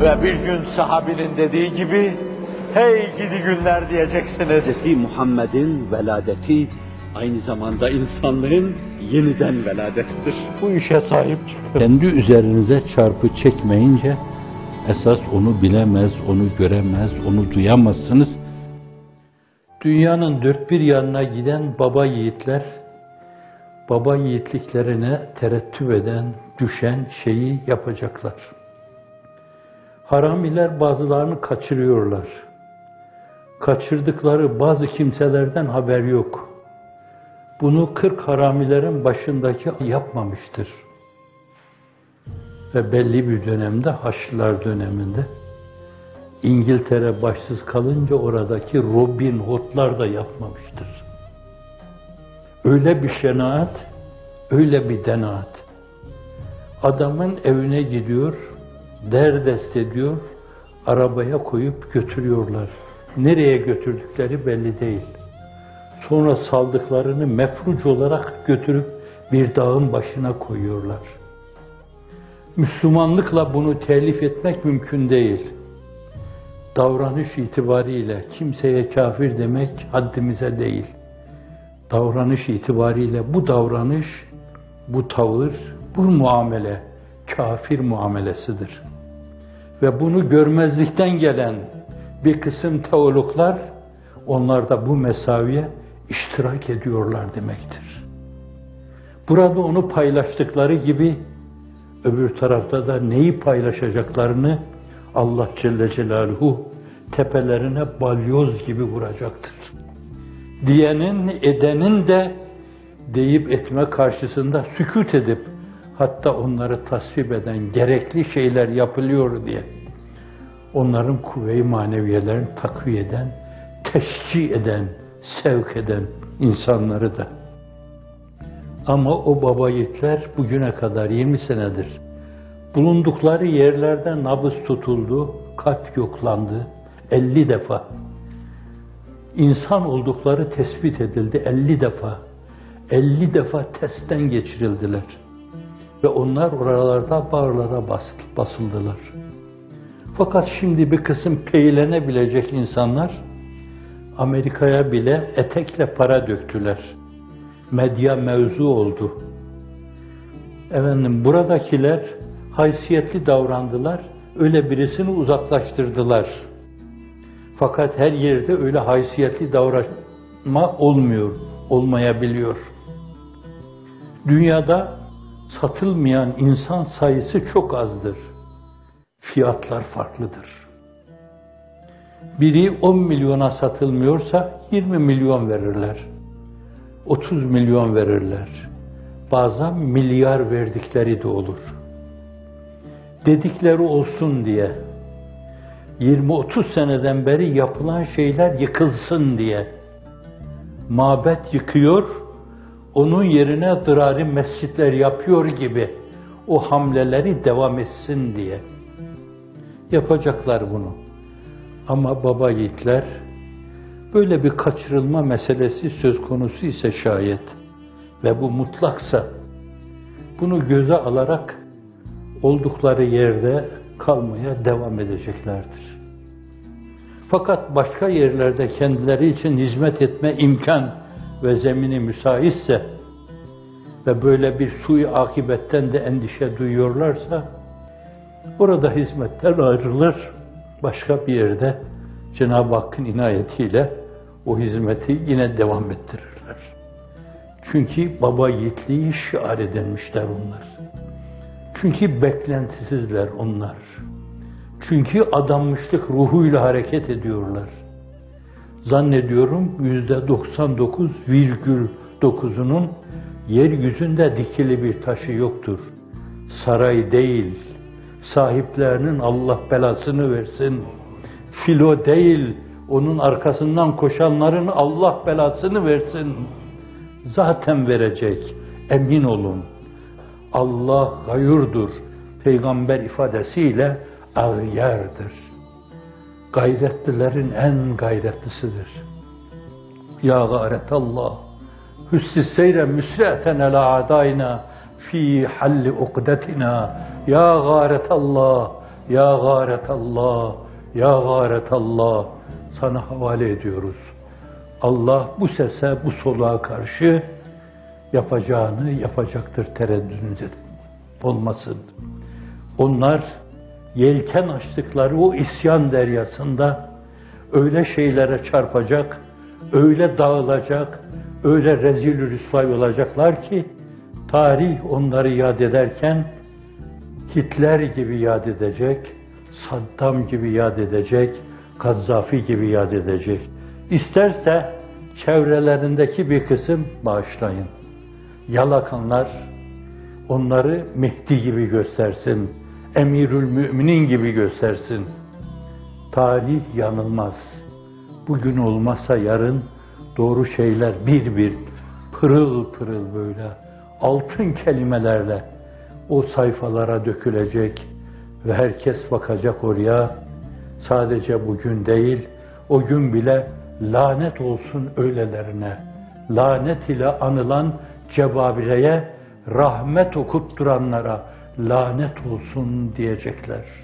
Ve bir gün sahabinin dediği gibi, hey gidi günler diyeceksiniz. Hz. Muhammed'in veladeti aynı zamanda insanlığın yeniden veladettir. Bu işe sahip çıkın. Kendi üzerinize çarpı çekmeyince esas onu bilemez, onu göremez, onu duyamazsınız. Dünyanın dört bir yanına giden baba yiğitler, baba yiğitliklerine terettüp eden, düşen şeyi yapacaklar. Haramiler bazılarını kaçırıyorlar. Kaçırdıkları bazı kimselerden haber yok. Bunu kırk haramilerin başındaki yapmamıştır. Ve belli bir dönemde, Haçlılar döneminde, İngiltere başsız kalınca oradaki Robin Hood'lar da yapmamıştır. Öyle bir şenaat, öyle bir denaat. Adamın evine gidiyor, derdest ediyor, arabaya koyup götürüyorlar. Nereye götürdükleri belli değil. Sonra saldıklarını mefruc olarak götürüp bir dağın başına koyuyorlar. Müslümanlıkla bunu telif etmek mümkün değil. Davranış itibariyle kimseye kafir demek haddimize değil. Davranış itibariyle bu davranış, bu tavır, bu muamele kafir muamelesidir. Ve bunu görmezlikten gelen bir kısım teologlar onlar da bu mesaviye iştirak ediyorlar demektir. Burada onu paylaştıkları gibi öbür tarafta da neyi paylaşacaklarını Allah Celle Celaluhu tepelerine balyoz gibi vuracaktır. Diyenin, edenin de deyip etme karşısında sükut edip hatta onları tasvip eden gerekli şeyler yapılıyor diye onların kuvve-i maneviyelerini takviye eden, teşcih eden, sevk eden insanları da. Ama o baba yiğitler bugüne kadar 20 senedir bulundukları yerlerde nabız tutuldu, kalp yoklandı 50 defa. İnsan oldukları tespit edildi 50 defa. 50 defa testten geçirildiler. Ve onlar oralarda bağırlara basıldılar. Fakat şimdi bir kısım peylenebilecek insanlar Amerika'ya bile etekle para döktüler. Medya mevzu oldu. Efendim buradakiler haysiyetli davrandılar. Öyle birisini uzaklaştırdılar. Fakat her yerde öyle haysiyetli davranma olmuyor, olmayabiliyor. Dünyada satılmayan insan sayısı çok azdır. Fiyatlar farklıdır. Biri 10 milyona satılmıyorsa 20 milyon verirler. 30 milyon verirler. Bazen milyar verdikleri de olur. Dedikleri olsun diye 20-30 seneden beri yapılan şeyler yıkılsın diye mabet yıkıyor, onun yerine dırari mescitler yapıyor gibi o hamleleri devam etsin diye. Yapacaklar bunu. Ama baba yiğitler böyle bir kaçırılma meselesi söz konusu ise şayet ve bu mutlaksa bunu göze alarak oldukları yerde kalmaya devam edeceklerdir. Fakat başka yerlerde kendileri için hizmet etme imkan ve zemini müsaitse ve böyle bir suyu akibetten de endişe duyuyorlarsa orada hizmetten ayrılır, başka bir yerde Cenab-ı Hakk'ın inayetiyle o hizmeti yine devam ettirirler. Çünkü baba yiğitliği şiar edilmişler onlar. Çünkü beklentisizler onlar. Çünkü adanmışlık ruhuyla hareket ediyorlar. Zannediyorum yüzde 99,9'unun yeryüzünde dikili bir taşı yoktur. Saray değil, sahiplerinin Allah belasını versin. Filo değil, onun arkasından koşanların Allah belasını versin. Zaten verecek, emin olun. Allah gayurdur. Peygamber ifadesiyle ağyerdir. Gayretlilerin en gayretlisidir. Ya gayretallah, hüssi seyre müsre'ten ala adayna fi halli ukdetina. Ya gayretallah, ya gâretallah, ya gâretallah sana havale ediyoruz. Allah bu sese, bu soluğa karşı yapacağını yapacaktır tereddüdünüz olmasın. Onlar yelken açtıkları o isyan deryasında öyle şeylere çarpacak, öyle dağılacak, öyle rezil rüsvay olacaklar ki tarih onları yad ederken Hitler gibi yad edecek, Saddam gibi yad edecek, Gazzafi gibi yad edecek. İsterse çevrelerindeki bir kısım bağışlayın. Yalakanlar onları Mehdi gibi göstersin, Emirül Müminin gibi göstersin. Tarih yanılmaz. Bugün olmazsa yarın doğru şeyler bir bir pırıl pırıl böyle altın kelimelerle o sayfalara dökülecek ve herkes bakacak oraya. Sadece bugün değil, o gün bile lanet olsun öylelerine. Lanet ile anılan cebabireye, rahmet okutturanlara lanet olsun diyecekler.